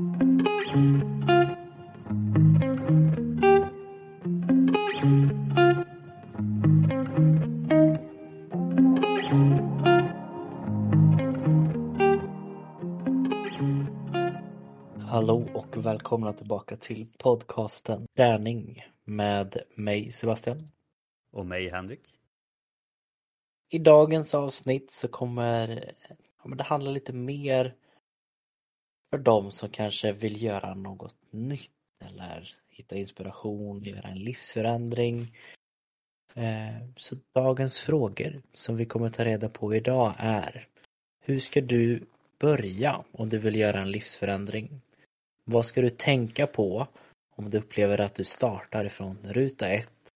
Hallå och välkomna tillbaka till podcasten Träning med mig Sebastian. Och mig Henrik. I dagens avsnitt så kommer ja, men det handla lite mer för dem som kanske vill göra något nytt eller hitta inspiration, göra en livsförändring. Eh, så dagens frågor som vi kommer ta reda på idag är Hur ska du börja om du vill göra en livsförändring? Vad ska du tänka på om du upplever att du startar ifrån ruta ett?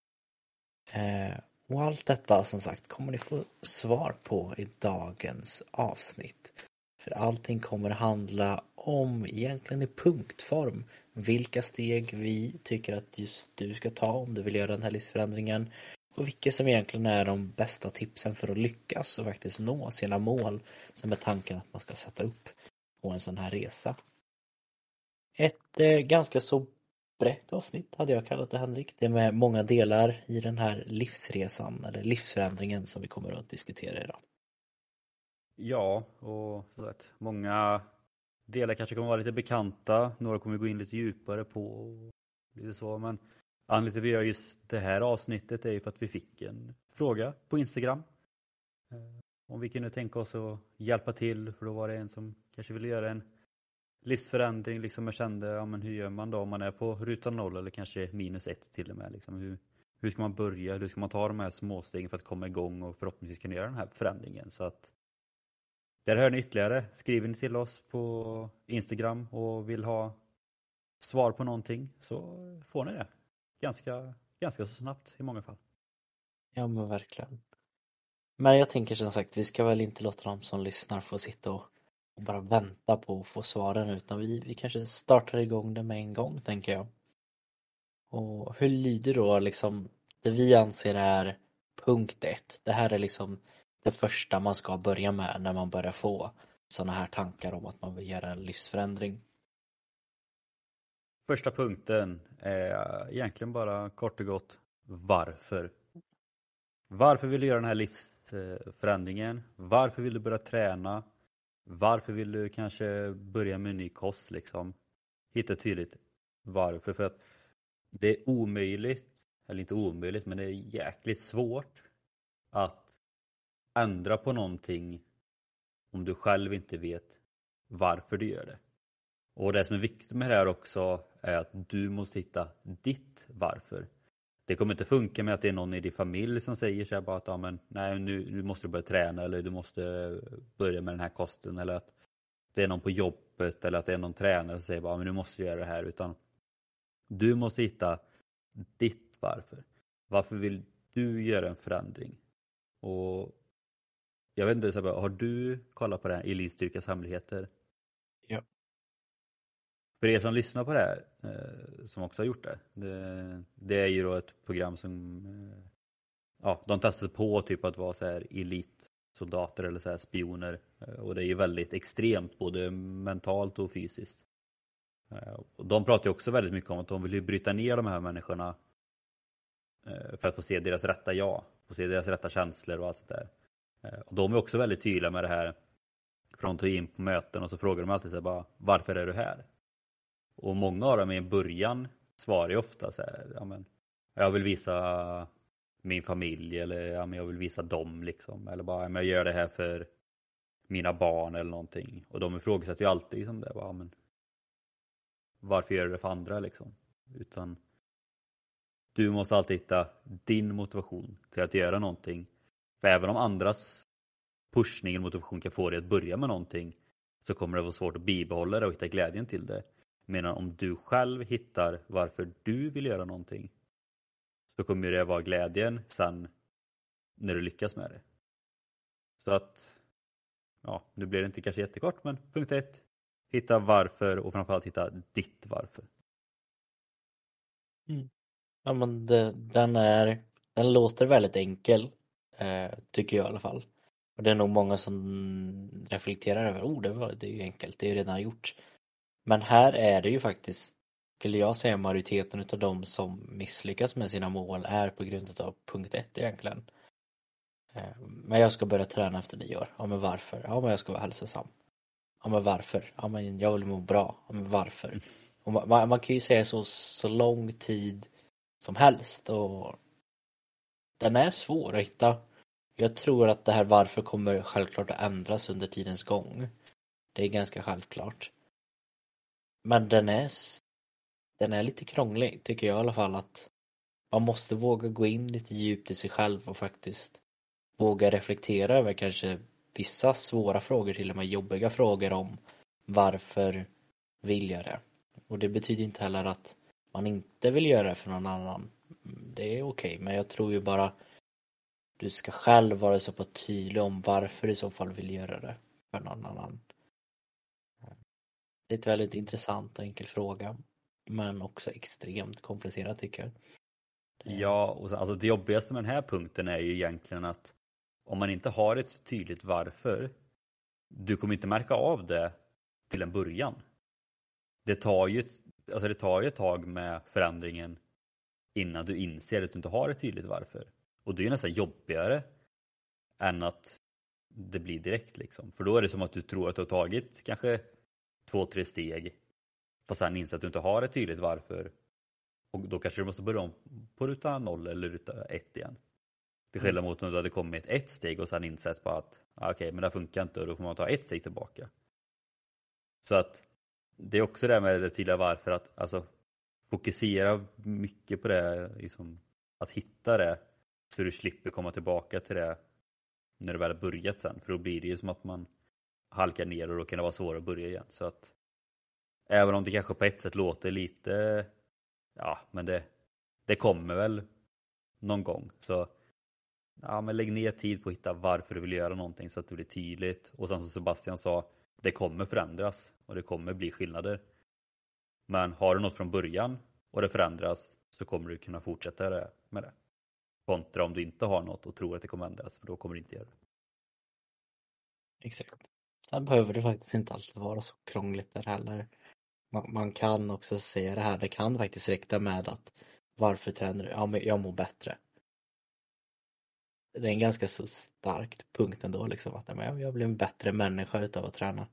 Eh, och allt detta som sagt kommer ni få svar på i dagens avsnitt. För allting kommer handla om, egentligen i punktform, vilka steg vi tycker att just du ska ta om du vill göra den här livsförändringen och vilka som egentligen är de bästa tipsen för att lyckas och faktiskt nå sina mål som är tanken att man ska sätta upp på en sån här resa. Ett eh, ganska så brett avsnitt hade jag kallat det Henrik. Det är med många delar i den här livsresan eller livsförändringen som vi kommer att diskutera idag. Ja, och vet, många delar kanske kommer vara lite bekanta. Några kommer gå in lite djupare på och lite så. Men anledningen till att vi gör just det här avsnittet är ju för att vi fick en fråga på Instagram. Eh, om vi kunde tänka oss att hjälpa till för då var det en som kanske ville göra en livsförändring. Liksom jag kände, ja men hur gör man då om man är på ruta noll eller kanske minus ett till och med. Liksom hur, hur ska man börja? Hur ska man ta de här småstegen för att komma igång och förhoppningsvis kunna göra den här förändringen? Så att där hör ni ytterligare. Skriver ni till oss på Instagram och vill ha svar på någonting så får ni det. Ganska, ganska så snabbt i många fall. Ja men verkligen. Men jag tänker som sagt, vi ska väl inte låta de som lyssnar få sitta och bara vänta på att få svaren utan vi, vi kanske startar igång det med en gång tänker jag. Och hur lyder då liksom det vi anser är punkt ett? Det här är liksom det första man ska börja med när man börjar få sådana här tankar om att man vill göra en livsförändring. Första punkten är egentligen bara kort och gott varför. Varför vill du göra den här livsförändringen? Varför vill du börja träna? Varför vill du kanske börja med en ny kost liksom? Hitta tydligt varför. För att det är omöjligt, eller inte omöjligt, men det är jäkligt svårt att ändra på någonting om du själv inte vet varför du gör det. Och det som är viktigt med det här också är att du måste hitta ditt varför. Det kommer inte funka med att det är någon i din familj som säger så här bara att ja, men, nej, nu, nu måste du börja träna eller du måste börja med den här kosten eller att det är någon på jobbet eller att det är någon tränare som säger bara men du måste göra det här utan du måste hitta ditt varför. Varför vill du göra en förändring? Och jag vet inte, här, har du kollat på det här Elitstyrkas hemligheter? Ja. För er som lyssnar på det här, eh, som också har gjort det, det, det är ju då ett program som eh, ja, de testade på typ att vara så här elitsoldater eller så här spioner eh, och det är ju väldigt extremt både mentalt och fysiskt. De pratar ju också väldigt mycket om att de vill ju bryta ner de här människorna för att få se deras rätta jag, få se deras rätta känslor och allt sånt där. Eh, och de är också väldigt tydliga med det här. För de tar in på möten och så frågar de alltid så här bara, varför är du här? Och många av dem i början svarar ju ofta så här, ja men jag vill visa min familj eller ja, men jag vill visa dem liksom. Eller bara, ja, men jag gör det här för mina barn eller någonting. Och de ifrågasätter ju alltid liksom det. Bara, ja, men varför gör du det för andra liksom? Utan du måste alltid hitta din motivation till att göra någonting. För även om andras pushning och motivation kan få dig att börja med någonting så kommer det vara svårt att bibehålla det och hitta glädjen till det. Medan om du själv hittar varför du vill göra någonting så kommer det vara glädjen sen när du lyckas med det. Så att, ja, nu blir det inte kanske jättekort men punkt ett, hitta varför och framförallt hitta ditt varför. Mm. Ja men det, den är, den låter väldigt enkel tycker jag i alla fall. Och det är nog många som reflekterar över, oh det, var, det är ju enkelt, det är ju redan gjort. Men här är det ju faktiskt, skulle jag säga majoriteten utav de som misslyckas med sina mål är på grund av punkt ett egentligen. Eh, men jag ska börja träna efter nio år. Ja men varför? Ja men jag ska vara hälsosam. Ja men varför? Ja men jag vill må bra. Ja men varför? Och man, man kan ju säga så, så lång tid som helst och den är svår att hitta. Jag tror att det här varför kommer självklart att ändras under tidens gång. Det är ganska självklart. Men den är, den är lite krånglig tycker jag i alla fall att man måste våga gå in lite djupt i sig själv och faktiskt våga reflektera över kanske vissa svåra frågor, till och med jobbiga frågor om varför vill jag det? Och det betyder inte heller att man inte vill göra det för någon annan. Det är okej, okay, men jag tror ju bara du ska själv vara så pass tydlig om varför du i så fall vill göra det för någon annan. Det är ett väldigt intressant och enkel fråga. Men också extremt komplicerat tycker jag. Ja, och så, alltså det jobbigaste med den här punkten är ju egentligen att om man inte har ett tydligt varför, du kommer inte märka av det till en början. Det tar ju, alltså det tar ju ett tag med förändringen innan du inser att du inte har ett tydligt varför. Och det är ju nästan jobbigare än att det blir direkt liksom. För då är det som att du tror att du har tagit kanske två, tre steg fast sen inser att du inte har ett tydligt varför. Och då kanske du måste börja om på ruta noll eller ruta ett igen. Till skillnad mm. mot om du hade kommit ett steg och sen insett på att ah, okej, okay, men det funkar inte och då får man ta ett steg tillbaka. Så att det är också det med det tydliga varför att alltså fokusera mycket på det, liksom, att hitta det så du slipper komma tillbaka till det när du väl har börjat sen. För då blir det ju som att man halkar ner och då kan det vara svårare att börja igen. Så att även om det kanske på ett sätt låter lite, ja men det, det kommer väl någon gång. Så ja, men lägg ner tid på att hitta varför du vill göra någonting så att det blir tydligt. Och sen som Sebastian sa, det kommer förändras och det kommer bli skillnader. Men har du något från början och det förändras så kommer du kunna fortsätta med det. Kontra om du inte har något och tror att det kommer ändras för då kommer du inte göra det. Exakt. Sen behöver det faktiskt inte alltid vara så krångligt där heller. Man, man kan också säga det här, det kan faktiskt räcka med att varför tränar du? Ja, men jag mår bättre. Det är en ganska så stark punkt ändå liksom att jag blir en bättre människa utav att träna.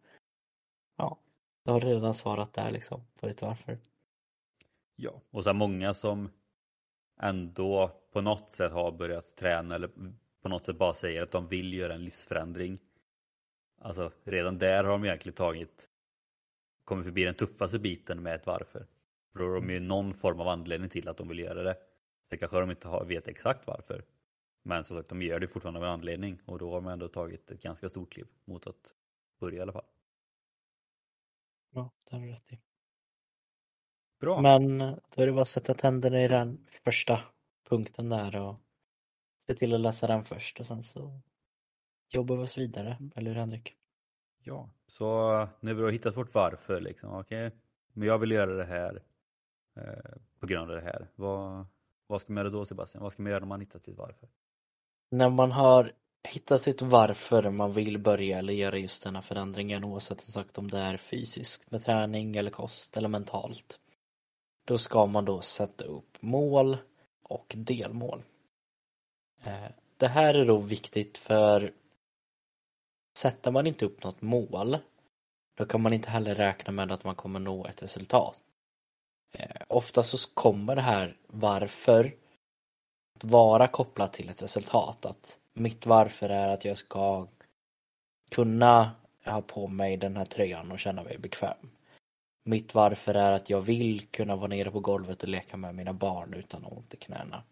Ja, du har redan svarat där liksom på ditt varför. Ja, och så många som ändå på något sätt har börjat träna eller på något sätt bara säger att de vill göra en livsförändring. Alltså redan där har de egentligen tagit kommit förbi den tuffaste biten med ett varför. För då har de ju någon form av anledning till att de vill göra det. Sen kanske de inte har, vet exakt varför. Men som sagt, de gör det fortfarande av en anledning och då har de ändå tagit ett ganska stort kliv mot att börja i alla fall. Ja, det har du rätt i. Bra. Men då är det bara att sätta tänderna i den första punkten där och se till att läsa den först och sen så jobbar vi oss vidare, eller hur Henrik? Ja, så vi har hittat vårt varför liksom, okej, okay, men jag vill göra det här eh, på grund av det här. Vad, vad ska man göra då Sebastian? Vad ska man göra när man hittat sitt varför? När man har hittat sitt varför man vill börja eller göra just denna förändringen oavsett som sagt om det är fysiskt med träning eller kost eller mentalt. Då ska man då sätta upp mål och delmål. Eh, det här är då viktigt för sätter man inte upp något mål då kan man inte heller räkna med att man kommer nå ett resultat. Eh, ofta så kommer det här varför att vara kopplat till ett resultat. Att mitt varför är att jag ska kunna ha på mig den här tröjan och känna mig bekväm. Mitt varför är att jag vill kunna vara nere på golvet och leka med mina barn utan ont i knäna.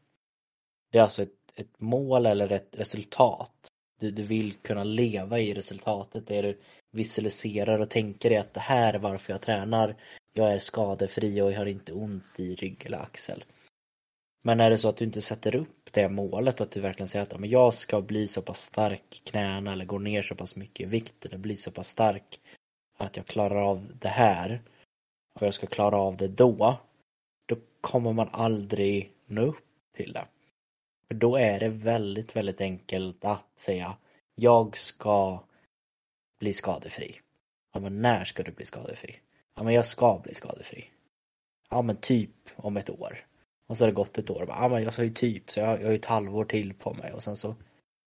Det är alltså ett, ett mål eller ett resultat. Du, du vill kunna leva i resultatet. Det du visualiserar och tänker är att det här är varför jag tränar. Jag är skadefri och jag har inte ont i rygg eller axel. Men är det så att du inte sätter upp det målet, att du verkligen säger att men jag ska bli så pass stark i knäna eller gå ner så pass mycket i vikt eller bli så pass stark att jag klarar av det här och jag ska klara av det då, då kommer man aldrig nå upp till det. För då är det väldigt, väldigt enkelt att säga jag ska bli skadefri. Ja, men när ska du bli skadefri? ja men jag ska bli skadefri. Ja men typ om ett år. Och så har det gått ett år. Ja men jag sa ju typ så jag, jag har ju ett halvår till på mig och sen så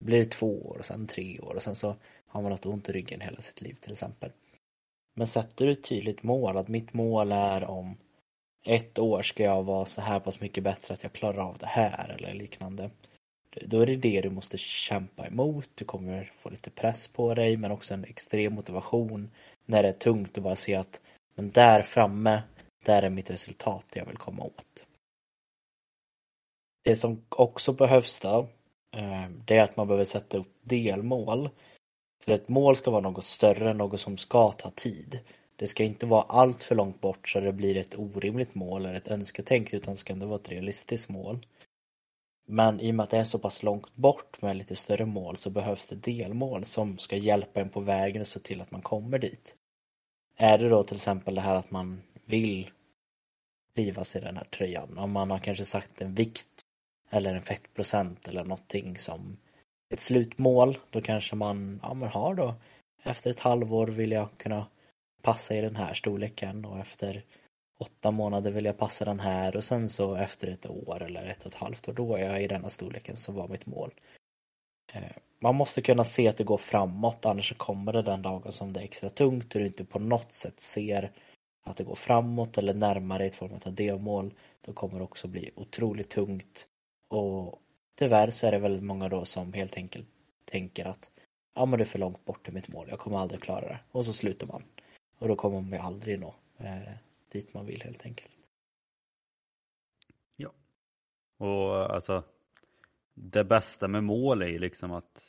blir det två år och sen tre år och sen så har man haft ont i ryggen hela sitt liv till exempel. Men sätter du ett tydligt mål, att mitt mål är om ett år ska jag vara så här pass mycket bättre att jag klarar av det här eller liknande. Då är det det du måste kämpa emot. Du kommer få lite press på dig men också en extrem motivation när det är tungt att bara se att men där framme, där är mitt resultat jag vill komma åt. Det som också behövs då, eh, det är att man behöver sätta upp delmål. För ett mål ska vara något större, något som ska ta tid. Det ska inte vara allt för långt bort så det blir ett orimligt mål eller ett önsketänk utan ska ändå vara ett realistiskt mål. Men i och med att det är så pass långt bort med lite större mål så behövs det delmål som ska hjälpa en på vägen och se till att man kommer dit. Är det då till exempel det här att man vill trivas i den här tröjan, om man har kanske sagt en vikt eller en fettprocent eller någonting som ett slutmål, då kanske man, ja men har då efter ett halvår vill jag kunna passa i den här storleken och efter åtta månader vill jag passa den här och sen så efter ett år eller ett och ett halvt år då är jag i denna storleken som var mitt mål. Eh, man måste kunna se att det går framåt annars så kommer det den dagen som det är extra tungt och du inte på något sätt ser att det går framåt eller närmare i form av delmål. Då kommer det också bli otroligt tungt och tyvärr så är det väldigt många då som helt enkelt tänker att ja men det är för långt bort till mitt mål, jag kommer aldrig klara det. Och så slutar man. Och då kommer man ju aldrig nå eh, dit man vill helt enkelt. Ja. Och alltså det bästa med mål är ju liksom att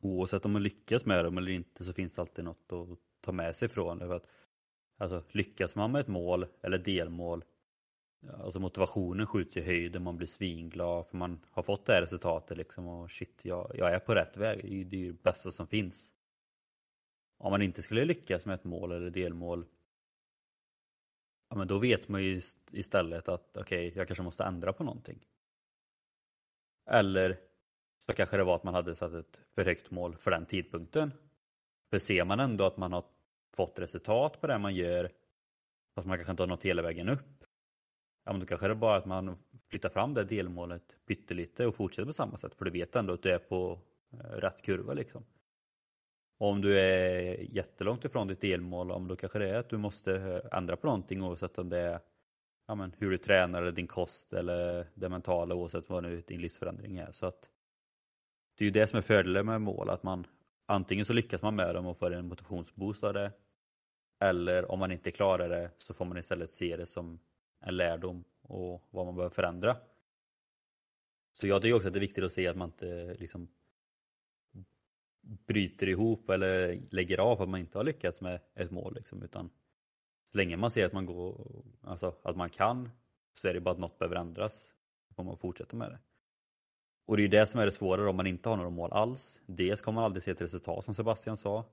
oavsett om man lyckas med dem eller inte så finns det alltid något att ta med sig ifrån det. För att, alltså, lyckas man med ett mål eller delmål Alltså motivationen skjuts i höjden, man blir svinglad för man har fått det här resultatet liksom och shit, jag, jag är på rätt väg. Det är ju det bästa som finns. Om man inte skulle lyckas med ett mål eller delmål ja, men då vet man ju istället att okej, okay, jag kanske måste ändra på någonting. Eller så kanske det var att man hade satt ett för högt mål för den tidpunkten. För ser man ändå att man har fått resultat på det man gör, fast man kanske inte har nått hela vägen upp, ja men då kanske det är bara att man flyttar fram det delmålet pyttelite och fortsätter på samma sätt, för du vet ändå att du är på eh, rätt kurva liksom. Och om du är jättelångt ifrån ditt delmål, om då kanske det är att du måste eh, ändra på någonting oavsett om det är ja, men, hur du tränar eller din kost eller det mentala oavsett vad nu din livsförändring är. Så att Det är ju det som är fördelen med mål, att man antingen så lyckas man med dem och får en motivationsboost av det eller om man inte klarar det så får man istället se det som en lärdom och vad man behöver förändra. Så jag tycker också att det är viktigt att se att man inte liksom bryter ihop eller lägger av för att man inte har lyckats med ett mål. Liksom, utan så länge man ser att man, går, alltså, att man kan så är det bara att något behöver ändras. Då får man fortsätta med det. Och det är ju det som är det svårare om man inte har några mål alls. Dels kommer man aldrig se ett resultat som Sebastian sa.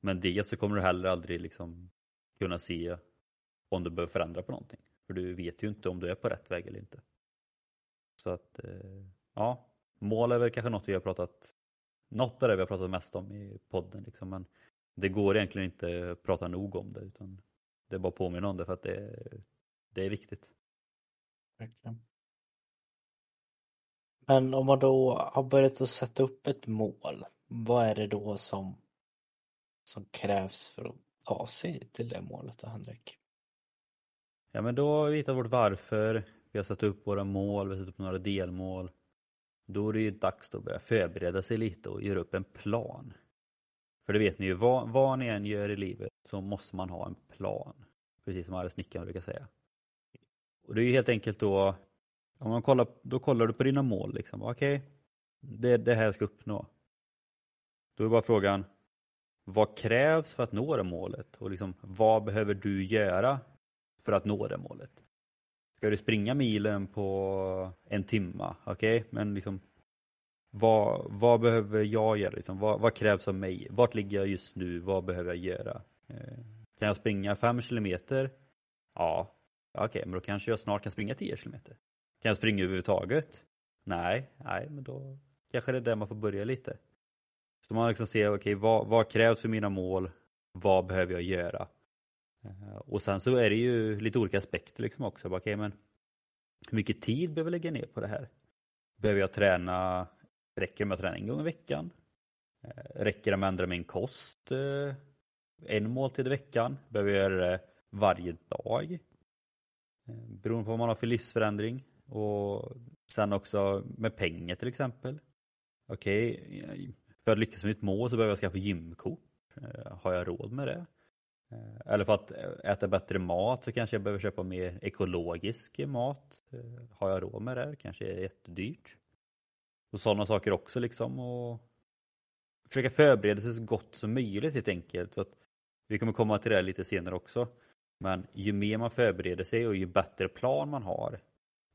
Men dels så kommer du heller aldrig liksom kunna se om du behöver förändra på någonting. För du vet ju inte om du är på rätt väg eller inte. Så att, eh, ja, mål är väl kanske något vi har pratat något av det vi har pratat mest om i podden. Liksom, men det går egentligen inte att prata nog om det utan det är bara att påminna om det för att det, det är viktigt. Verkligen. Men om man då har börjat att sätta upp ett mål, vad är det då som, som krävs för att ta sig till det målet då, Henrik? Ja men då har vi hittat vårt varför, vi har satt upp våra mål, vi har satt upp några delmål. Då är det ju dags att börja förbereda sig lite och göra upp en plan. För det vet ni ju, vad, vad ni än gör i livet så måste man ha en plan. Precis som Arre snickaren brukar säga. Och det är ju helt enkelt då, om man kollar, då kollar du på dina mål. Liksom. Okej, okay, det är det här jag ska uppnå. Då är bara frågan, vad krävs för att nå det målet? Och liksom, vad behöver du göra för att nå det målet? Ska du springa milen på en timma? Okej, okay? men liksom vad, vad behöver jag göra? Liksom? Vad, vad, krävs av mig? Vart ligger jag just nu? Vad behöver jag göra? Eh, kan jag springa 5 kilometer? Ja, okej, okay, men då kanske jag snart kan springa 10 kilometer. Kan jag springa överhuvudtaget? Nej, nej, men då kanske det är där man får börja lite. Så man liksom ser, okej, okay, vad, vad krävs för mina mål? Vad behöver jag göra? Eh, och sen så är det ju lite olika aspekter liksom också. Okej, okay, men hur mycket tid behöver jag lägga ner på det här? Behöver jag träna, räcker det med att träna en gång i veckan? Eh, räcker det med att ändra min kost eh, en måltid i veckan? Behöver jag göra det varje dag? Beroende på vad man har för livsförändring. Och sen också med pengar till exempel. Okej, okay, för att lyckas med mitt mål så behöver jag skaffa gymkort. Har jag råd med det? Eh, eller för att eh, äta bättre mat så kanske jag behöver köpa mer ekologisk mat. Eh, har jag råd med det? Kanske är jättedyrt. Och sådana saker också liksom. Och försöka förbereda sig så gott som möjligt helt enkelt. Så att vi kommer komma till det lite senare också. Men ju mer man förbereder sig och ju bättre plan man har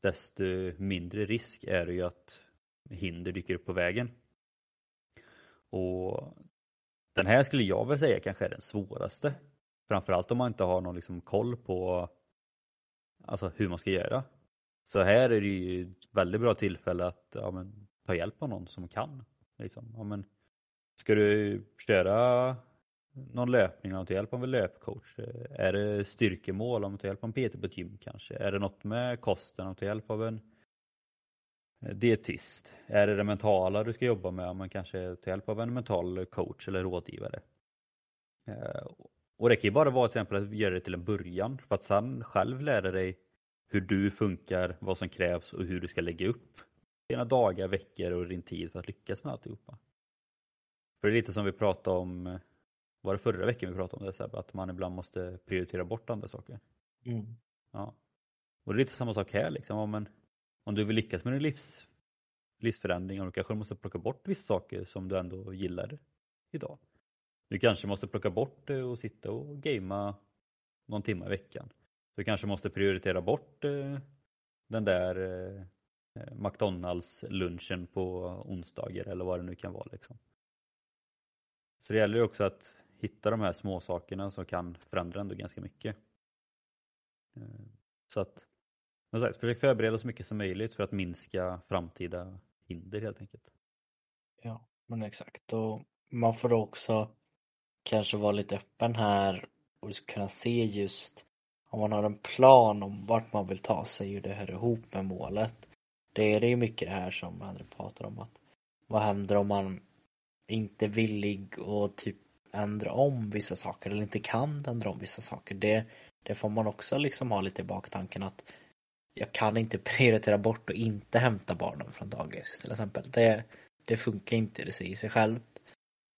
desto mindre risk är det ju att hinder dyker upp på vägen. Och den här skulle jag väl säga kanske är den svåraste. Framförallt om man inte har någon liksom koll på alltså, hur man ska göra. Så här är det ju ett väldigt bra tillfälle att ja, men, ta hjälp av någon som kan. Liksom. Ja, men, ska du köra någon löpning och ta hjälp av en löpcoach? Är det styrkemål om du tar hjälp av en PT på ett gym kanske? Är det något med kosten om ta hjälp av en dietist? Är det det mentala du ska jobba med? Om man kanske tar hjälp av en mental coach eller rådgivare? Eh, och det kan ju bara vara till exempel att göra det till en början för att sen själv lära dig hur du funkar, vad som krävs och hur du ska lägga upp dina dagar, veckor och din tid för att lyckas med alltihopa. För det är lite som vi pratade om, var det förra veckan vi pratade om det, Seb, att man ibland måste prioritera bort andra saker. Mm. Ja. Och det är lite samma sak här liksom, om, en, om du vill lyckas med din livs, livsförändring och du kanske måste plocka bort vissa saker som du ändå gillar idag. Du kanske måste plocka bort det och sitta och gamea någon timme i veckan. Du kanske måste prioritera bort eh, den där eh, McDonalds lunchen på onsdagar eller vad det nu kan vara. Liksom. Så det gäller ju också att hitta de här små sakerna som kan förändra ändå ganska mycket. Eh, så att som sagt, försök förbereda så mycket som möjligt för att minska framtida hinder helt enkelt. Ja, men exakt. Och man får också kanske vara lite öppen här och liksom kunna se just om man har en plan om vart man vill ta sig, hur det hör ihop med målet. Det är det ju mycket det här som André pratar om att vad händer om man inte är villig och typ ändra om vissa saker eller inte kan ändra om vissa saker. Det, det får man också liksom ha lite i baktanken att jag kan inte prioritera bort och inte hämta barnen från dagis till exempel. Det, det funkar inte i sig självt.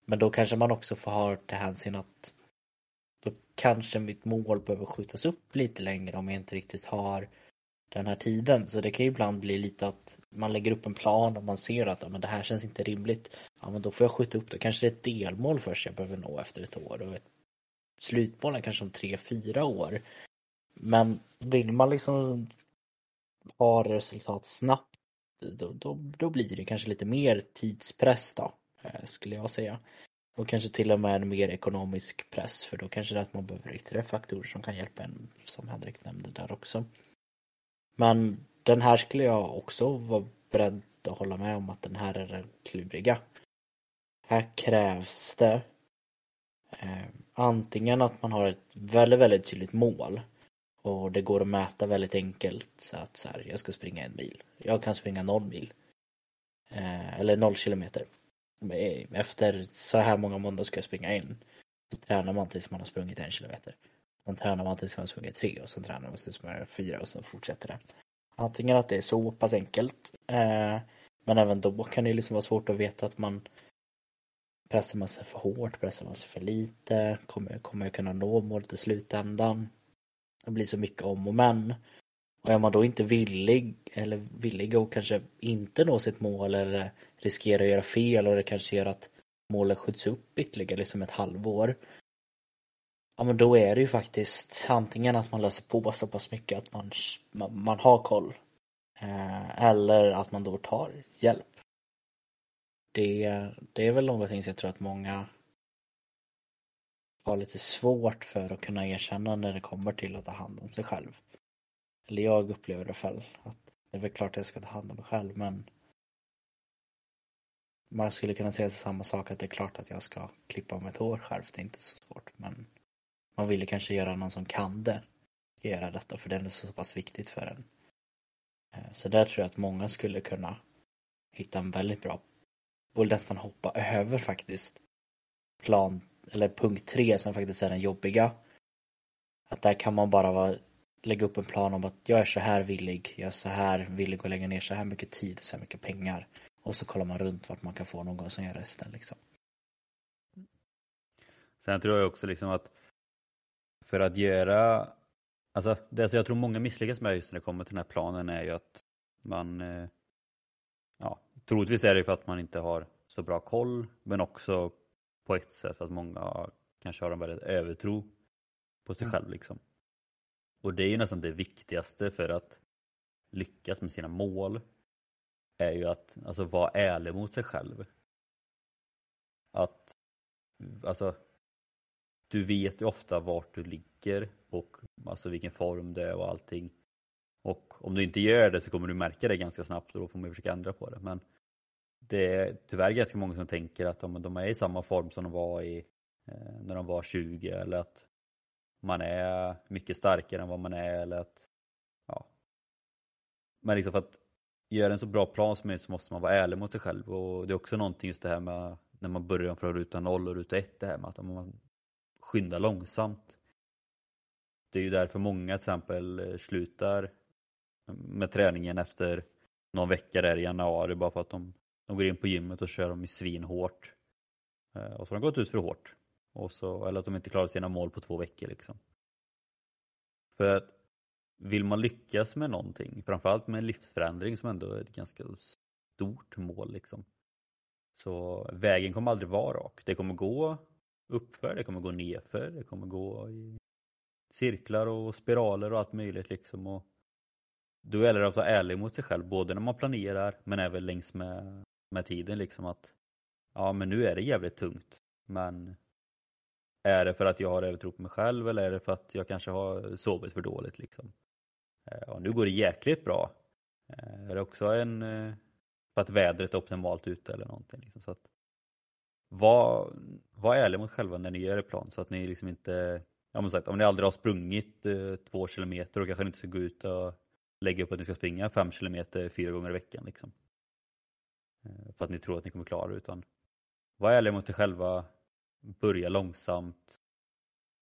Men då kanske man också får ha till hänsyn att då kanske mitt mål behöver skjutas upp lite längre om jag inte riktigt har den här tiden. Så det kan ju ibland bli lite att man lägger upp en plan och man ser att ja, men det här känns inte rimligt. Ja men då får jag skjuta upp det. Kanske det är ett delmål först jag behöver nå efter ett år och ett slutmål är kanske om tre, fyra år. Men vill man liksom ha resultat snabbt då, då, då blir det kanske lite mer tidspress då. Eh, skulle jag säga. Och kanske till och med en mer ekonomisk press för då kanske det är att man behöver ytterligare faktorer som kan hjälpa en som Henrik nämnde där också. Men den här skulle jag också vara beredd att hålla med om att den här är den kluriga. Här krävs det eh, antingen att man har ett väldigt, väldigt tydligt mål och det går att mäta väldigt enkelt så att så här, jag ska springa en mil. Jag kan springa noll mil. Eh, eller noll kilometer Eh, efter så här många månader ska jag springa in. Så tränar man tills man har sprungit en kilometer. Sen tränar man tills man har sprungit tre och sen tränar man tills man har fyra och sen fortsätter det. Antingen att det är så pass enkelt. Eh, men även då kan det liksom vara svårt att veta att man pressar man sig för hårt, pressar man sig för lite, kommer, kommer jag kunna nå målet i slutändan? Det blir så mycket om och men. Och är man då inte villig eller villig att kanske inte nå sitt mål eller riskerar att göra fel och det kanske gör att målet skjuts upp ytterligare liksom ett halvår. Ja men då är det ju faktiskt antingen att man löser på så pass mycket att man, man, man har koll. Eh, eller att man då tar hjälp. Det, det är väl någonting som jag tror att många har lite svårt för att kunna erkänna när det kommer till att ta hand om sig själv. Eller jag upplever det själv. Att det är väl klart att jag ska ta hand om mig själv men man skulle kunna säga samma sak att det är klart att jag ska klippa mitt hår själv. Det är inte så svårt men man ville kanske göra någon som kan det göra detta för det är så pass viktigt för en. Eh, så där tror jag att många skulle kunna hitta en väldigt bra och nästan hoppa över faktiskt plan eller punkt tre som faktiskt är den jobbiga. Att där kan man bara vara, lägga upp en plan om att jag är så här villig, jag är så här villig att lägga ner så här mycket tid och så här mycket pengar. Och så kollar man runt vart man kan få någon som gör resten liksom. Sen tror jag också liksom att för att göra, alltså det som jag tror många misslyckas med just när det kommer till den här planen är ju att man, eh, ja, troligtvis är det för att man inte har så bra koll men också på ett sätt för att många kanske har en väldigt övertro på sig mm. själv liksom. Och det är ju nästan det viktigaste för att lyckas med sina mål är ju att alltså, vara ärlig mot sig själv. Att alltså du vet ju ofta vart du ligger och alltså vilken form det är och allting. Och om du inte gör det så kommer du märka det ganska snabbt och då får man försöka ändra på det. Men det är tyvärr ganska många som tänker att de, de är i samma form som de var i eh, när de var 20 eller att man är mycket starkare än vad man är eller att ja. Men liksom för att göra en så bra plan som möjligt så måste man vara ärlig mot sig själv och det är också någonting just det här med när man börjar från ruta 0 och ruta 1 det här med att man skyndar långsamt. Det är ju därför många till exempel eh, slutar med träningen efter någon vecka där i januari bara för att de, de går in på gymmet och kör dem svinhårt. Eh, och så har de gått ut för hårt. Och så, eller att de inte klarar sina mål på två veckor liksom. För att vill man lyckas med någonting, framförallt med en livsförändring som ändå är ett ganska stort mål liksom. Så vägen kommer aldrig vara rak. Det kommer gå uppför, det kommer gå nerför, det kommer gå i cirklar och spiraler och allt möjligt liksom. Och då gäller det att vara ärlig mot sig själv, både när man planerar men även längs med, med tiden liksom att ja men nu är det jävligt tungt men är det för att jag har övertro på mig själv eller är det för att jag kanske har sovit för dåligt liksom? Eh, och nu går det jäkligt bra. Eh, är det också en eh, för att vädret är optimalt ute eller någonting? Liksom, så att var, var ärlig mot själva när ni gör er plan så att ni liksom inte, ja men sagt, om ni aldrig har sprungit eh, två kilometer och kanske inte ska gå ut och lägga upp att ni ska springa fem kilometer fyra gånger i veckan liksom. Eh, för att ni tror att ni kommer klara det utan var ärlig mot er själva, börja långsamt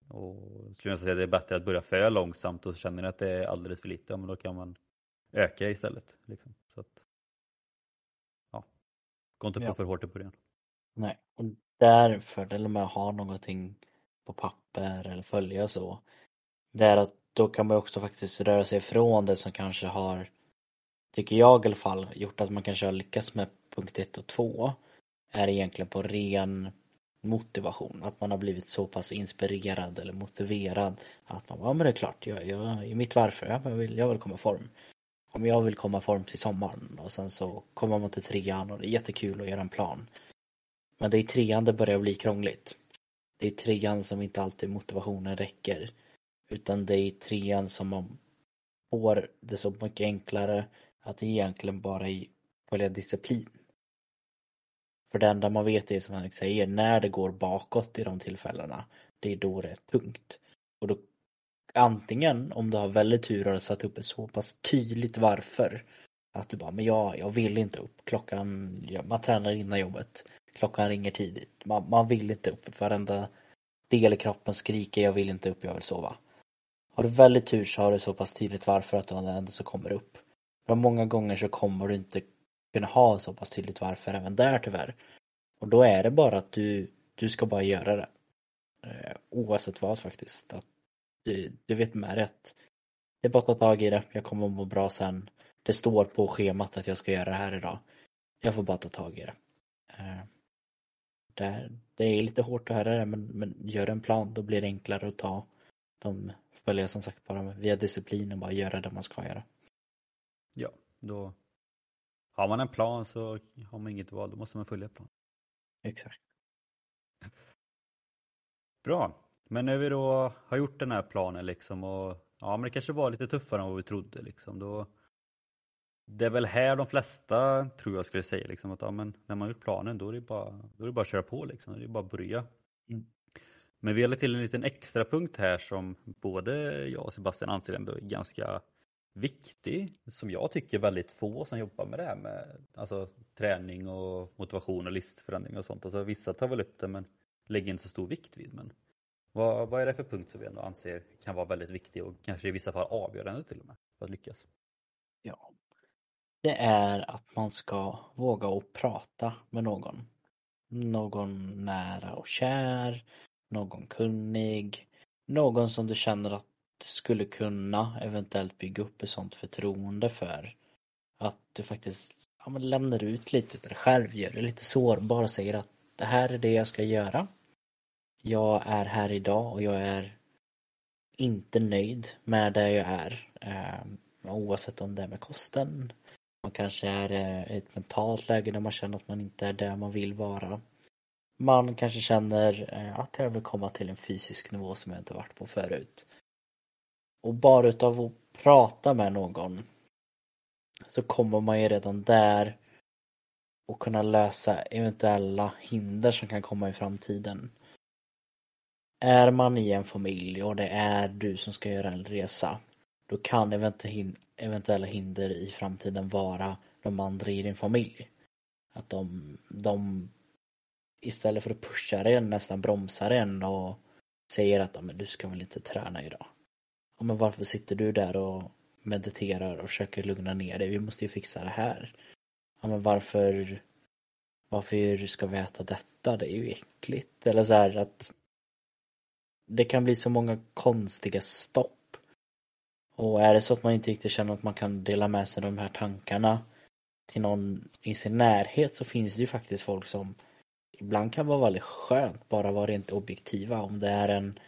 och skulle jag säga att det är bättre att börja för långsamt och känner ni att det är alldeles för lite, ja, men då kan man öka istället. Liksom. Så att, ja. Gå inte på ja. för hårt i början. Nej, och där fördelen med att ha någonting på papper eller följa så, det är att då kan man också faktiskt röra sig ifrån det som kanske har, tycker jag i alla fall, gjort att man kanske har lyckats med punkt 1 och 2 är egentligen på ren motivation. Att man har blivit så pass inspirerad eller motiverad att man, bara, ja men det är klart, jag, jag, i mitt varför, jag vill, jag vill komma i form. Om jag vill komma i form till sommaren och sen så kommer man till trean och det är jättekul att göra en plan. Men det är i trean det börjar bli krångligt. Det är i trean som inte alltid motivationen räcker. Utan det är i trean som man får det så mycket enklare att det egentligen bara är följa disciplin. För det enda man vet är som Henrik säger, när det går bakåt i de tillfällena, det är då det är tungt. Och då antingen om du har väldigt tur har du satt upp ett så pass tydligt varför att du bara, men jag, jag vill inte upp klockan, man tränar innan jobbet klockan ringer tidigt. Man, man vill inte upp. Varenda del i kroppen skriker jag vill inte upp, jag vill sova. Har du väldigt tur så har du så pass tydligt varför att du ändå så kommer upp. För många gånger så kommer du inte kunna ha så pass tydligt varför även där tyvärr. Och då är det bara att du, du ska bara göra det. Eh, oavsett vad faktiskt. Att du, du vet med rätt. Det är bara att ta tag i det, jag kommer att må bra sen. Det står på schemat att jag ska göra det här idag. Jag får bara ta tag i det. Eh, det, det är lite hårt att höra det men, men gör en plan då blir det enklare att ta de följer som sagt bara via disciplinen, bara göra det man ska göra. Ja, då har man en plan så har man inget val, då måste man följa planen. Exakt. Bra, men när vi då har gjort den här planen liksom och ja men det kanske var lite tuffare än vad vi trodde liksom då det är väl här de flesta tror jag skulle säga liksom att ja, men när man gjort planen då är det bara, då är det bara att köra på liksom. Det är bara att börja. Mm. Men vi har lagt till en liten extra punkt här som både jag och Sebastian anser ändå är ganska viktig. Som jag tycker väldigt få som jobbar med det här med alltså, träning och motivation och listförändring och sånt. Alltså, vissa tar väl upp det men lägger inte så stor vikt vid. Men vad, vad är det för punkt som vi ändå anser kan vara väldigt viktig och kanske i vissa fall avgörande till och med för att lyckas? Ja. Det är att man ska våga och prata med någon. Någon nära och kär, någon kunnig, någon som du känner att skulle kunna eventuellt bygga upp ett sånt förtroende för. Att du faktiskt ja, men lämnar ut lite av dig själv, gör dig lite sårbar och säger att det här är det jag ska göra. Jag är här idag och jag är inte nöjd med det jag är. Eh, oavsett om det är med kosten. Man kanske är eh, i ett mentalt läge där man känner att man inte är där man vill vara. Man kanske känner eh, att jag vill komma till en fysisk nivå som jag inte varit på förut. Och bara utav att prata med någon så kommer man ju redan där och kunna lösa eventuella hinder som kan komma i framtiden. Är man i en familj och det är du som ska göra en resa då kan eventuella hinder i framtiden vara de andra i din familj. Att de, de istället för att pusha en nästan bromsar en och säger att men du ska väl inte träna idag. Ja, men varför sitter du där och mediterar och försöker lugna ner dig? Vi måste ju fixa det här. Ja, men varför varför ska vi äta detta? Det är ju äckligt. Eller så här att det kan bli så många konstiga stopp. Och är det så att man inte riktigt känner att man kan dela med sig de här tankarna till någon i sin närhet så finns det ju faktiskt folk som ibland kan vara väldigt skönt bara vara rent objektiva om det är en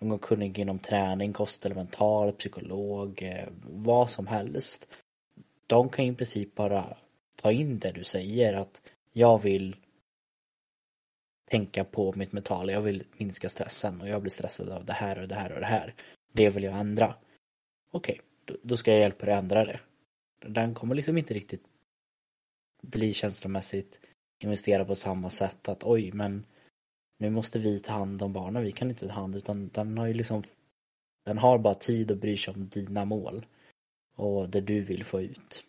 någon kunnig inom träning, kost eller mental, psykolog, eh, vad som helst. De kan i princip bara ta in det du säger att jag vill tänka på mitt mentala, jag vill minska stressen och jag blir stressad av det här och det här och det här. Det vill jag ändra. Okej, okay, då, ska jag hjälpa dig att ändra det. Den kommer liksom inte riktigt bli känslomässigt investera på samma sätt att oj men nu måste vi ta hand om barnen, vi kan inte ta hand utan den har ju liksom den har bara tid att bry sig om dina mål och det du vill få ut.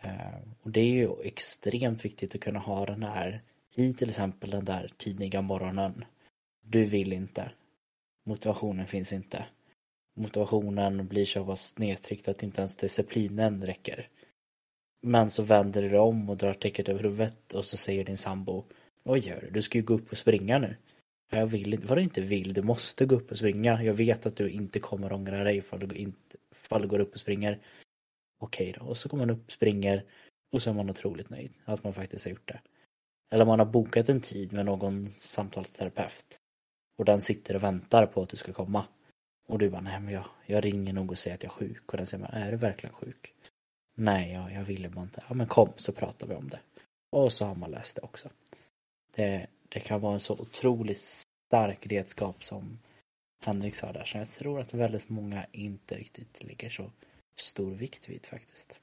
Eh, och det är ju extremt viktigt att kunna ha den här i till exempel den där tidiga morgonen. Du vill inte. Motivationen finns inte. Motivationen blir så pass nedtryckt att inte ens disciplinen räcker. Men så vänder du dig om och drar täcket över huvudet och så säger din sambo vad gör du? Du ska ju gå upp och springa nu. Jag vill inte, vad du inte vill, du måste gå upp och springa. Jag vet att du inte kommer ångra dig ifall du, inte, ifall du går upp och springer. Okej då, och så kommer man upp, och springer och så är man otroligt nöjd att man faktiskt har gjort det. Eller man har bokat en tid med någon samtalsterapeut och den sitter och väntar på att du ska komma. Och du bara, nej men jag, jag ringer nog och säger att jag är sjuk och den säger, är du verkligen sjuk? Nej, jag, jag ville bara inte. Ja men kom så pratar vi om det. Och så har man läst det också. Det, det kan vara en så otroligt stark redskap som Henrik sa där. Så jag tror att väldigt många inte riktigt lägger så stor vikt vid faktiskt.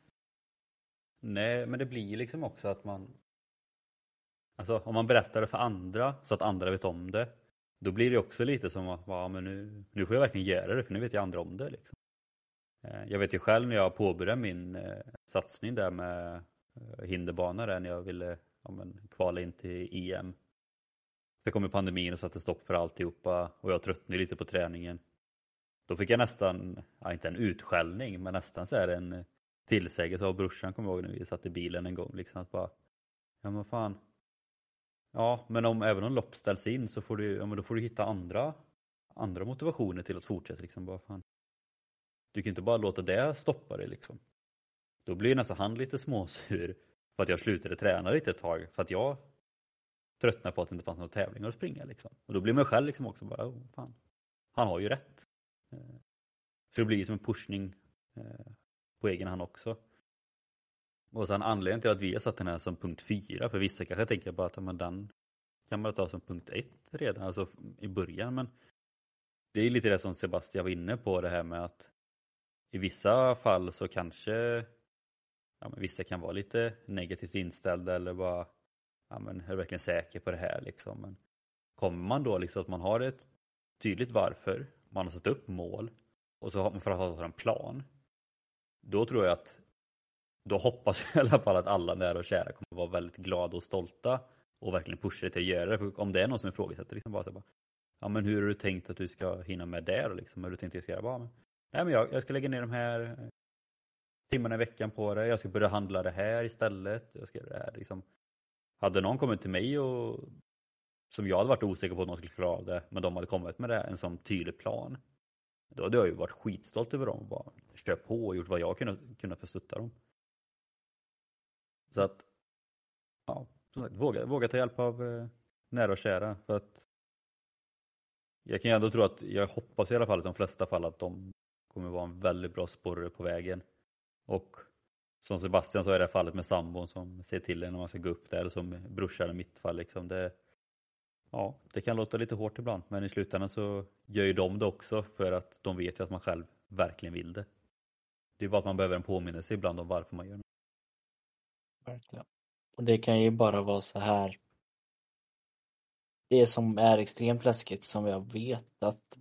Nej, men det blir liksom också att man Alltså om man berättar det för andra så att andra vet om det Då blir det också lite som att, ja, men nu, nu får jag verkligen göra det för nu vet jag andra om det. Liksom. Eh, jag vet ju själv när jag påbörjade min eh, satsning där med eh, hinderbana där när jag ville ja, men, kvala in till EM. Det kom ju pandemin och satte stopp för alltihopa och jag tröttnade lite på träningen. Då fick jag nästan, ja, inte en utskällning, men nästan så här en eh, tillsägelse av brorsan kommer jag ihåg när vi satt i bilen en gång. Liksom att bara, ja men fan. Ja, men om, även om lopp ställs in så får du, ja, men då får du hitta andra, andra motivationer till att fortsätta. Liksom, bara, fan. Du kan inte bara låta det stoppa dig liksom. Då blir nästan han lite småsur för att jag slutade träna lite ett tag för att jag tröttnade på att det inte fanns några tävlingar att springa liksom. Och då blir man själv liksom också bara, oh, fan. Han har ju rätt. Eh, så det blir som en pushning eh, på egen hand också. Och sen anledningen till att vi har satt den här som punkt 4, för vissa kanske tänker bara att men den kan man ta som punkt 1 redan, alltså i början. Men det är lite det som Sebastian var inne på, det här med att i vissa fall så kanske ja, men vissa kan vara lite negativt inställda eller bara ja, men är du verkligen säker på det här liksom. Men kommer man då liksom att man har ett tydligt varför, man har satt upp mål och så har man framförallt en plan. Då tror jag att då hoppas jag i alla fall att alla nära och kära kommer att vara väldigt glada och stolta och verkligen pusha dig till att göra det. För om det är någon som ifrågasätter liksom bara så bara, ja men hur har du tänkt att du ska hinna med det då liksom? Hur har du tänkt att jag ska göra? Bara, men, nej men jag, jag ska lägga ner de här timmarna i veckan på det. Jag ska börja handla det här istället. Jag ska göra det här liksom. Hade någon kommit till mig och som jag hade varit osäker på att någon skulle klara av det, men de hade kommit med det, en sån tydlig plan. Då hade jag ju varit skitstolt över dem och bara kört på och gjort vad jag kunnat, kunde för att stötta dem. Så att, ja, som sagt, våga, våga ta hjälp av eh, nära och kära. För att jag kan ju ändå tro att, jag hoppas i alla fall i de flesta fall att de kommer vara en väldigt bra sporre på vägen. Och som Sebastian sa i det här fallet med sambon som ser till en när man ska gå upp där, eller som brorsan i mitt fall. Liksom, det, ja, det kan låta lite hårt ibland, men i slutändan så gör ju de det också för att de vet ju att man själv verkligen vill det. Det är bara att man behöver en påminnelse ibland om varför man gör det. Verkligen. Och det kan ju bara vara så här. Det som är extremt läskigt som jag vet att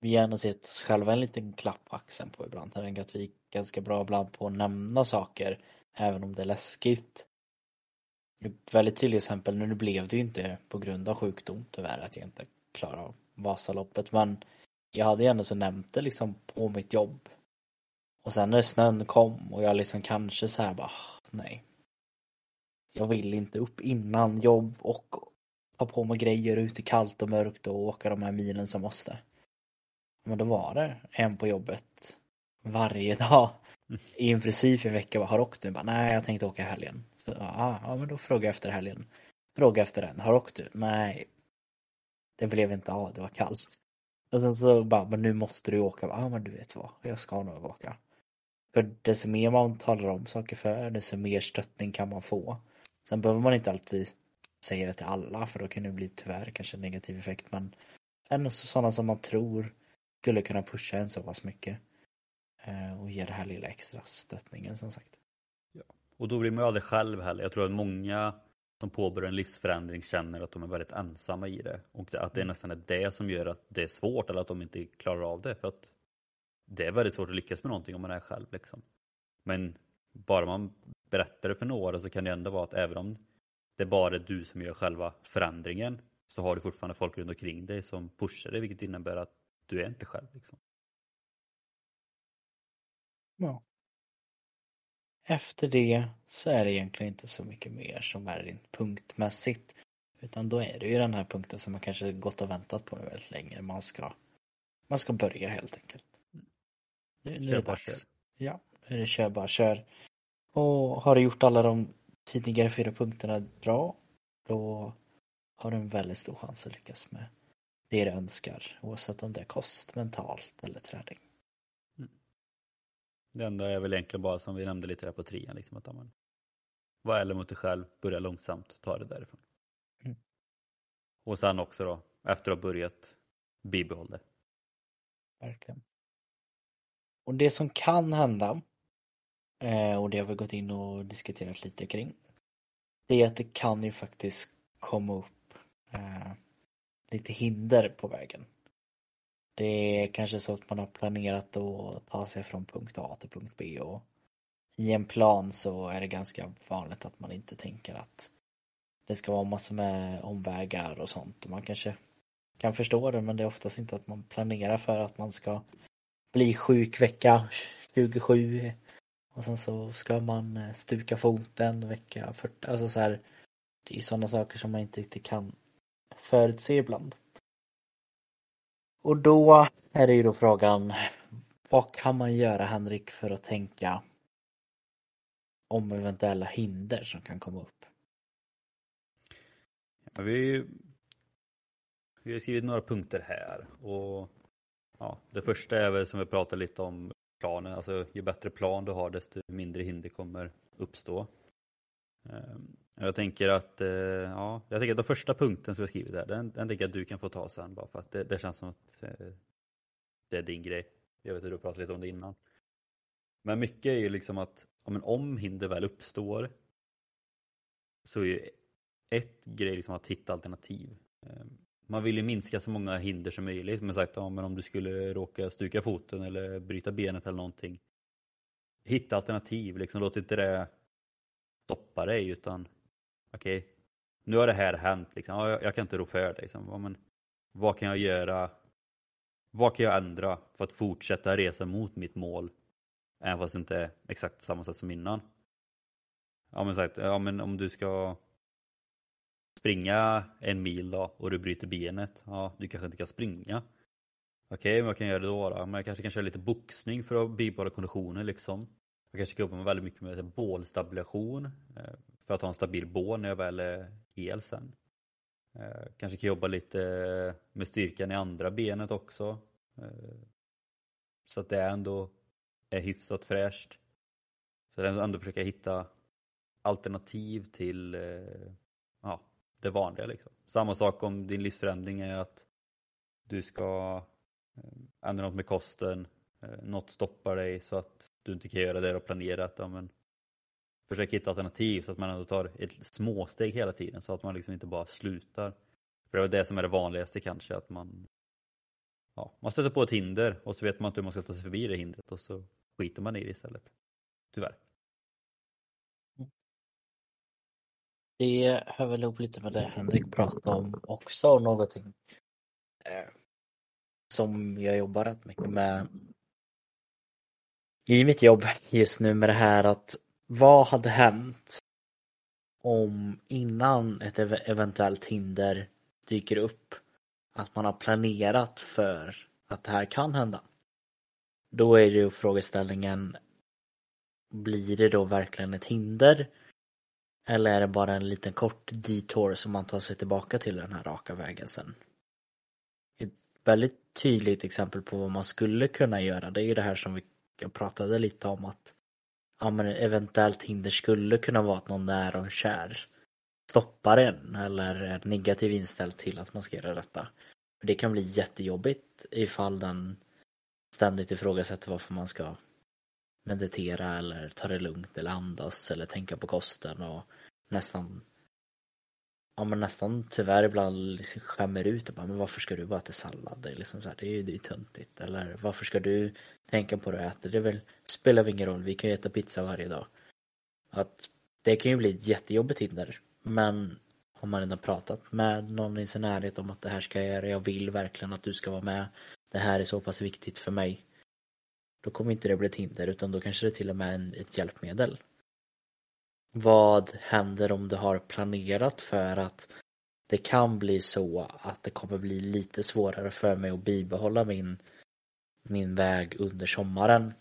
vi gärna sett oss själva en liten klapp på axeln på ibland. Tänk att vi ganska bra ibland på att nämna saker även om det är läskigt. Ett väldigt tydligt exempel, nu blev det ju inte på grund av sjukdom tyvärr att jag inte klarade av Vasaloppet men jag hade ju ändå så nämnt det liksom på mitt jobb. Och sen när snön kom och jag liksom kanske så här bara, ah, nej, jag vill inte upp innan jobb och ha på mig grejer ute kallt och mörkt och åka de här milen som måste. Men då var det en på jobbet varje dag i en princip en vecka. Har du åkt nu? Bara, Nej, jag tänkte åka helgen. Så, ja, ja, men då frågar jag efter helgen. Fråga efter den. Har du åkt du? Nej. Det blev inte av, det var kallt. Och sen så bara, men nu måste du åka. Ja, men du vet vad, jag ska nog åka. För desto mer man talar om saker för, desto mer stöttning kan man få. Sen behöver man inte alltid säga det till alla för då kan det bli tyvärr kanske en negativ effekt men ändå sådana som man tror skulle kunna pusha en så pass mycket och ge det här lilla extra stöttningen som sagt. Ja. Och då blir man ju aldrig själv heller. Jag tror att många som påbörjar en livsförändring känner att de är väldigt ensamma i det och att det är mm. nästan är det som gör att det är svårt eller att de inte klarar av det för att det är väldigt svårt att lyckas med någonting om man är själv liksom. Men bara man berättar det för några så kan det ändå vara att även om det bara är du som gör själva förändringen så har du fortfarande folk runt omkring dig som pushar dig vilket innebär att du är inte själv. Liksom. Ja. Efter det så är det egentligen inte så mycket mer som är rent punktmässigt. Utan då är det ju den här punkten som man kanske gått och väntat på väldigt länge. Man ska, man ska börja helt enkelt. Nu, nu är det dags. Kör. Ja, nu är det kör bara kör. Och har du gjort alla de tidigare fyra punkterna bra, då har du en väldigt stor chans att lyckas med det du önskar, oavsett om det är kost, mentalt eller träning. Det enda är väl egentligen bara som vi nämnde lite där på trean, liksom att man var ärlig mot dig själv, börja långsamt, ta det därifrån. Mm. Och sen också då, efter att ha börjat, bibehåll det. Verkligen. Och det som kan hända Eh, och det har vi gått in och diskuterat lite kring. Det är att det kan ju faktiskt komma upp eh, lite hinder på vägen. Det är kanske så att man har planerat att ta sig från punkt A till punkt B och i en plan så är det ganska vanligt att man inte tänker att det ska vara massor med omvägar och sånt. Och man kanske kan förstå det men det är oftast inte att man planerar för att man ska bli sjuk vecka 27 och sen så ska man eh, stuka foten vecka 40. Alltså så här, det är ju sådana saker som man inte riktigt kan förutse ibland. Och då är det ju då frågan, vad kan man göra Henrik för att tänka om eventuella hinder som kan komma upp? Ja, vi, vi har skrivit några punkter här och ja, det första är väl som vi pratade lite om planen. Alltså ju bättre plan du har desto mindre hinder kommer uppstå. Ehm, jag tänker att, eh, ja, jag tänker att den första punkten som jag skrivit där, den, den tänker jag att du kan få ta sen bara för att det, det känns som att eh, det är din grej. Jag vet att du pratade lite om det innan. Men mycket är ju liksom att ja, men om hinder väl uppstår så är ju ett grej liksom att hitta alternativ. Ehm, man vill ju minska så många hinder som möjligt. Men sagt, ja, men om du skulle råka stuka foten eller bryta benet eller någonting. Hitta alternativ, liksom, låt inte det stoppa dig utan okej, okay, nu har det här hänt. Liksom. Ja, jag, jag kan inte rå för det. Liksom. Ja, men, vad kan jag göra? Vad kan jag ändra för att fortsätta resa mot mitt mål? Även fast det inte är exakt samma sätt som innan. Ja men, sagt, ja, men om du ska springa en mil då och du bryter benet. Ja, du kanske inte kan springa. Okej, okay, men vad kan jag göra då, då? Men jag kanske kan köra lite boxning för att bibehålla konditionen liksom. Jag kanske kan jobba väldigt mycket med bålstabilisation eh, för att ha en stabil bål när jag väl är hel sen. Eh, kanske kan jobba lite med styrkan i andra benet också. Eh, så att det ändå är hyfsat fräscht. Så att ändå försöka hitta alternativ till ja, det vanliga. Liksom. Samma sak om din livsförändring är att du ska ändra något med kosten, något stoppar dig så att du inte kan göra det och planera planerat. Ja, men försök hitta alternativ så att man ändå tar ett småsteg hela tiden så att man liksom inte bara slutar. För det är det som är det vanligaste kanske att man ja, man stöter på ett hinder och så vet man inte hur man ska ta sig förbi det hindret och så skiter man i det istället. Tyvärr. Det hör väl ihop lite med det Henrik pratade om också, någonting eh, som jag jobbar rätt mycket med i mitt jobb just nu med det här att vad hade hänt om innan ett eventuellt hinder dyker upp att man har planerat för att det här kan hända. Då är ju frågeställningen blir det då verkligen ett hinder eller är det bara en liten kort detour som man tar sig tillbaka till den här raka vägen sen? Ett väldigt tydligt exempel på vad man skulle kunna göra det är ju det här som vi jag pratade lite om att ja, men eventuellt hinder skulle kunna vara att någon nära och kär stoppar en eller är negativ inställd till att man ska göra detta. Det kan bli jättejobbigt ifall den ständigt ifrågasätter varför man ska meditera eller ta det lugnt eller andas eller tänka på kosten och nästan ja men nästan tyvärr ibland liksom skämmer ut och bara, men varför ska du bara äta sallad? Det är, liksom så här, det är ju det är töntigt. Eller varför ska du tänka på det och äta? Det väl, spelar väl ingen roll, vi kan ju äta pizza varje dag. Att det kan ju bli ett jättejobbigt hinder. Men har man redan pratat med någon i sin närhet om att det här ska jag göra, jag vill verkligen att du ska vara med. Det här är så pass viktigt för mig. Då kommer inte det bli ett hinder utan då kanske det till och med är ett hjälpmedel. Vad händer om du har planerat för att det kan bli så att det kommer bli lite svårare för mig att bibehålla min, min väg under sommaren.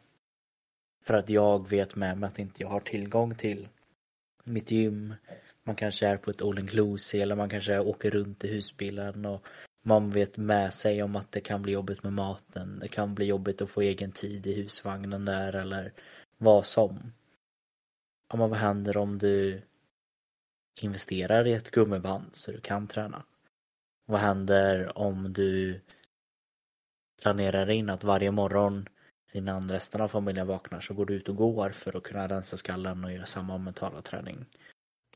För att jag vet med mig att inte jag har tillgång till mitt gym. Man kanske är på ett all inclusive eller man kanske åker runt i husbilen och man vet med sig om att det kan bli jobbigt med maten. Det kan bli jobbigt att få egen tid i husvagnen där eller vad som ja, men vad händer om du investerar i ett gummiband så du kan träna? Vad händer om du planerar in att varje morgon innan resten av familjen vaknar så går du ut och går för att kunna rensa skallen och göra samma mentala träning?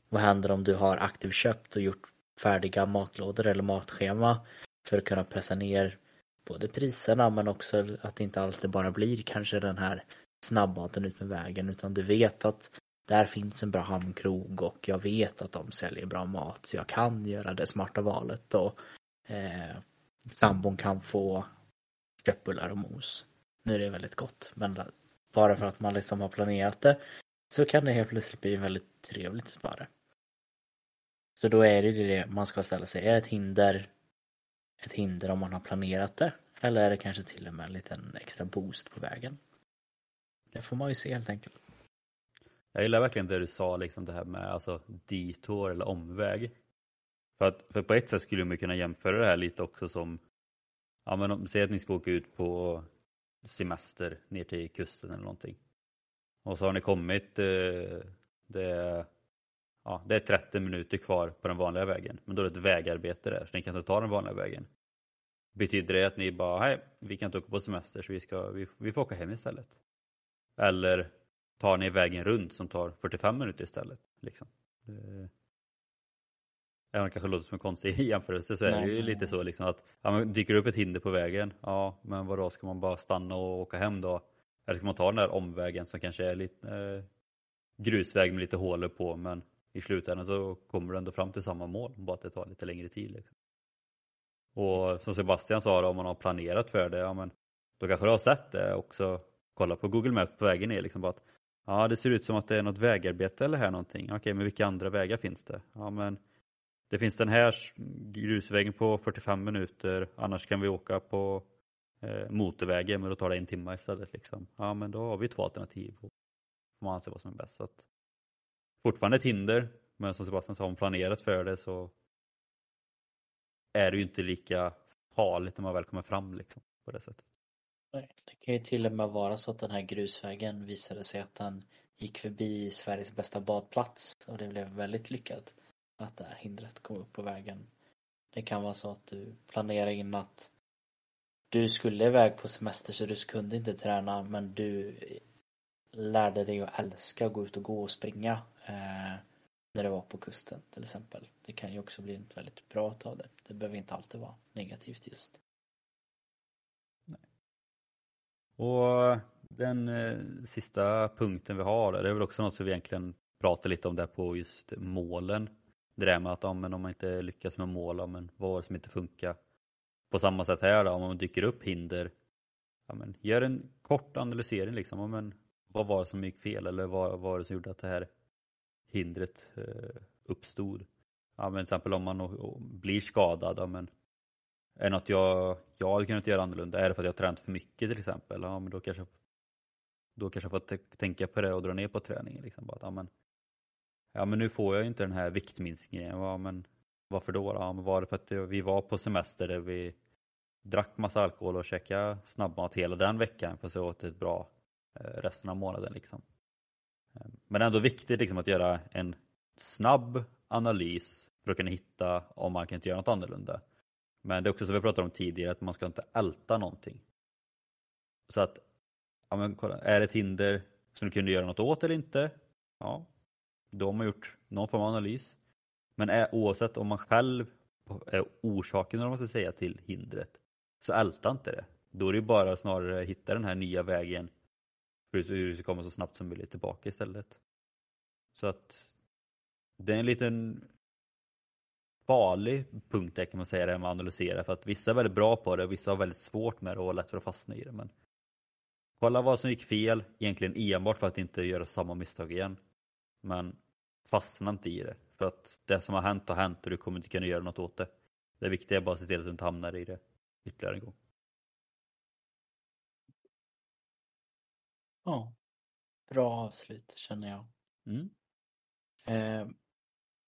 Vad händer om du har aktivt köpt och gjort färdiga matlådor eller matschema för att kunna pressa ner både priserna men också att det inte alltid bara blir kanske den här snabbmaten ut med vägen utan du vet att där finns en bra hamnkrog och jag vet att de säljer bra mat så jag kan göra det smarta valet och eh, sambon kan få köttbullar och mos. Nu är det väldigt gott men bara för att man liksom har planerat det så kan det helt plötsligt bli väldigt trevligt bara. Så då är det det man ska ställa sig. Är ett hinder ett hinder om man har planerat det? Eller är det kanske till och med en liten extra boost på vägen? Det får man ju se helt enkelt. Jag gillar verkligen det du sa, liksom det här med alltså detour eller omväg. För, att, för på ett sätt skulle man kunna jämföra det här lite också som, ja men om, säg att ni ska åka ut på semester ner till kusten eller någonting. Och så har ni kommit, eh, det, är, ja, det är 30 minuter kvar på den vanliga vägen, men då är det ett vägarbete där så ni kan inte ta den vanliga vägen. Betyder det att ni bara, nej vi kan inte åka på semester så vi, ska, vi, vi får åka hem istället? Eller tar ni vägen runt som tar 45 minuter istället. Liksom. även om det kanske låter som en konstig jämförelse så är Nej, det ju nej, lite så liksom att ja, men dyker upp ett hinder på vägen, ja men vadå ska man bara stanna och åka hem då? Eller ska man ta den där omvägen som kanske är lite eh, grusväg med lite hålor på men i slutändan så kommer du ändå fram till samma mål, bara att det tar lite längre tid. Liksom. Och som Sebastian sa, då, om man har planerat för det, ja men då kanske du har sett det också. Kolla på Google Maps på vägen ner, liksom bara att ja det ser ut som att det är något vägarbete eller här någonting. Okej, men vilka andra vägar finns det? Ja men det finns den här grusvägen på 45 minuter, annars kan vi åka på eh, motorvägen men då tar det en timme istället. Liksom. Ja men då har vi två alternativ. Och får man anse vad som är bäst. Så att, fortfarande ett hinder, men som Sebastian sa, om planerat för det så är det ju inte lika farligt när man väl kommer fram liksom, på det sättet. Det kan ju till och med vara så att den här grusvägen visade sig att den gick förbi Sveriges bästa badplats och det blev väldigt lyckat att det här hindret kom upp på vägen. Det kan vara så att du planerar in att du skulle iväg på semester så du kunde inte träna men du lärde dig att älska att gå ut och gå och springa eh, när du var på kusten till exempel. Det kan ju också bli något väldigt bra av det. Det behöver inte alltid vara negativt just. Och den eh, sista punkten vi har, det är väl också något som vi egentligen pratar lite om där på just målen. Det där med att ja, men om man inte lyckas med mål, ja, men vad var det som inte funkar? På samma sätt här då, om man dyker upp hinder, ja, men gör en kort analysering liksom. Ja, men vad var det som gick fel eller vad var det som gjorde att det här hindret eh, uppstod? Ja, men till exempel om man blir skadad, ja, men är det något jag, jag hade kunnat göra annorlunda? Är det för att jag har tränat för mycket till exempel? Ja, men då kanske, då kanske jag får tänka på det och dra ner på träningen. Liksom. Bara att, ja, men, ja, men nu får jag inte den här viktminskningen. Ja, men varför då? Ja, men var det för att vi var på semester där vi drack massa alkohol och käkade snabbmat hela den veckan för att åt ett bra eh, resten av månaden. Liksom. det Men ändå viktigt liksom, att göra en snabb analys för att kunna hitta om man kan inte göra något annorlunda. Men det är också som vi pratade om tidigare att man ska inte älta någonting. Så att, ja men kolla, är det ett hinder som du kunde göra något åt eller inte? Ja, då har man gjort någon form av analys. Men är, oavsett om man själv är orsaken, eller man ska säga, till hindret, så älta inte det. Då är det ju bara snarare hitta den här nya vägen för hur du ska komma så snabbt som möjligt tillbaka istället. Så att det är en liten farlig punkt där kan man säga det här med att analysera för att vissa är väldigt bra på det och vissa har väldigt svårt med det och har lätt för att fastna i det. Men kolla vad som gick fel, egentligen enbart för att inte göra samma misstag igen. Men fastna inte i det för att det som har hänt har hänt och du kommer inte kunna göra något åt det. Det viktiga är bara att se till att du inte hamnar i det ytterligare en gång. Ja. Bra avslut känner jag. Mm. Eh,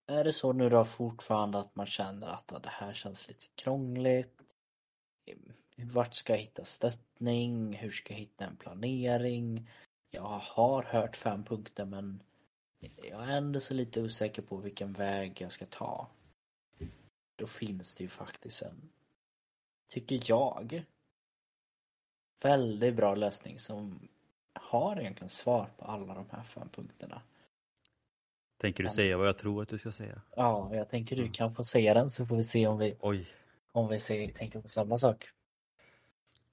är det så nu då fortfarande att man känner att ah, det här känns lite krångligt? Vart ska jag hitta stöttning? Hur ska jag hitta en planering? Jag har hört fem punkter men jag är ändå så lite osäker på vilken väg jag ska ta. Då finns det ju faktiskt en, tycker jag, väldigt bra lösning som har egentligen svar på alla de här fem punkterna. Tänker du säga vad jag tror att du ska säga? Ja, jag tänker du kan få säga den så får vi se om vi, Oj. om vi ser, tänker på samma sak.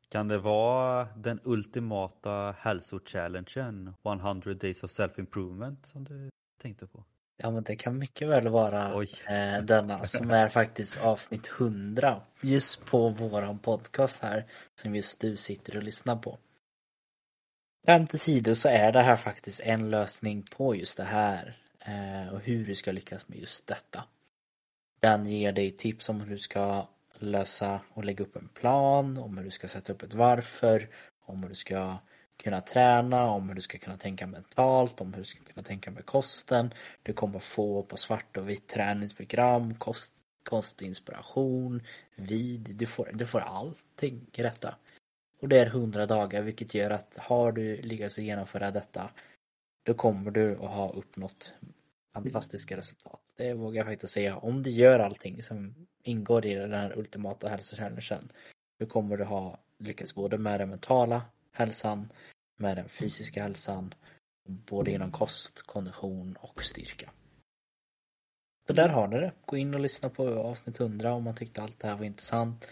Kan det vara den ultimata hälsochallengen 100 days of self-improvement som du tänkte på? Ja men det kan mycket väl vara Oj. eh, denna som är faktiskt avsnitt 100 just på våran podcast här som just du sitter och lyssnar på. Skämt åsido så är det här faktiskt en lösning på just det här Eh, och hur du ska lyckas med just detta. Den ger dig tips om hur du ska lösa och lägga upp en plan, om hur du ska sätta upp ett varför, om hur du ska kunna träna, om hur du ska kunna tänka mentalt, om hur du ska kunna tänka med kosten. Du kommer få på svart och vitt träningsprogram, kost, kostinspiration, vid, du får, du får allting i detta. Och det är 100 dagar vilket gör att har du lyckats genomföra detta då kommer du att ha uppnått fantastiska resultat. Det vågar jag faktiskt säga. Om du gör allting som ingår i den här ultimata hälsochallengen då kommer du ha lyckats både med den mentala hälsan, med den fysiska hälsan, både inom kost, kondition och styrka. Så där har ni det. Gå in och lyssna på avsnitt 100 om man tyckte allt det här var intressant.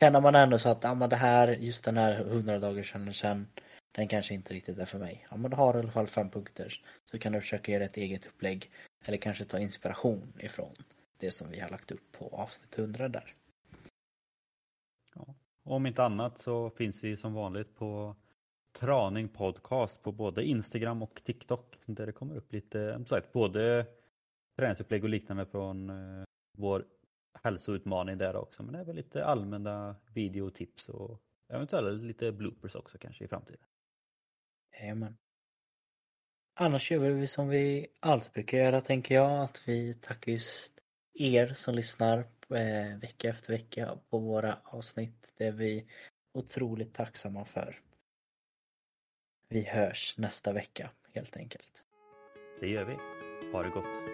Känner man ändå så att, ja men det här, just den här 100 dagars challengen den kanske inte riktigt är för mig. Ja men du har i alla fall fem punkter. Så kan du försöka göra ett eget upplägg. Eller kanske ta inspiration ifrån det som vi har lagt upp på avsnitt 100 där. Ja. Om inte annat så finns vi som vanligt på Traning Podcast på både Instagram och TikTok där det kommer upp lite, som sagt, både träningsupplägg och liknande från eh, vår hälsoutmaning där också. Men även lite allmänna videotips och eventuellt lite bloopers också kanske i framtiden. Jajamän. Annars gör vi som vi alltid brukar göra tänker jag, att vi tackar just er som lyssnar eh, vecka efter vecka på våra avsnitt. Det är vi otroligt tacksamma för. Vi hörs nästa vecka helt enkelt. Det gör vi. Ha det gott.